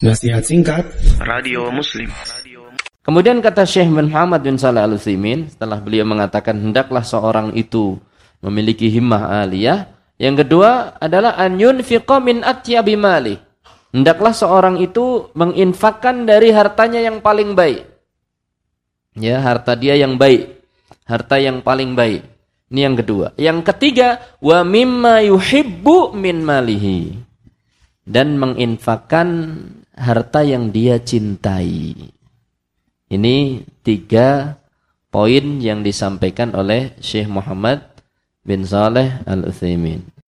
Nasihat singkat Radio Muslim. Kemudian kata Syekh bin Muhammad bin Saleh Al Utsaimin setelah beliau mengatakan hendaklah seorang itu memiliki himmah aliyah. Yang kedua adalah an yunfiqa min atyabi mali. Hendaklah seorang itu menginfakkan dari hartanya yang paling baik. Ya, harta dia yang baik. Harta yang paling baik. Ini yang kedua. Yang ketiga, wa mimma yuhibbu min malihi. Dan menginfakkan harta yang dia cintai. Ini tiga poin yang disampaikan oleh Syekh Muhammad bin Saleh Al-Utsaimin.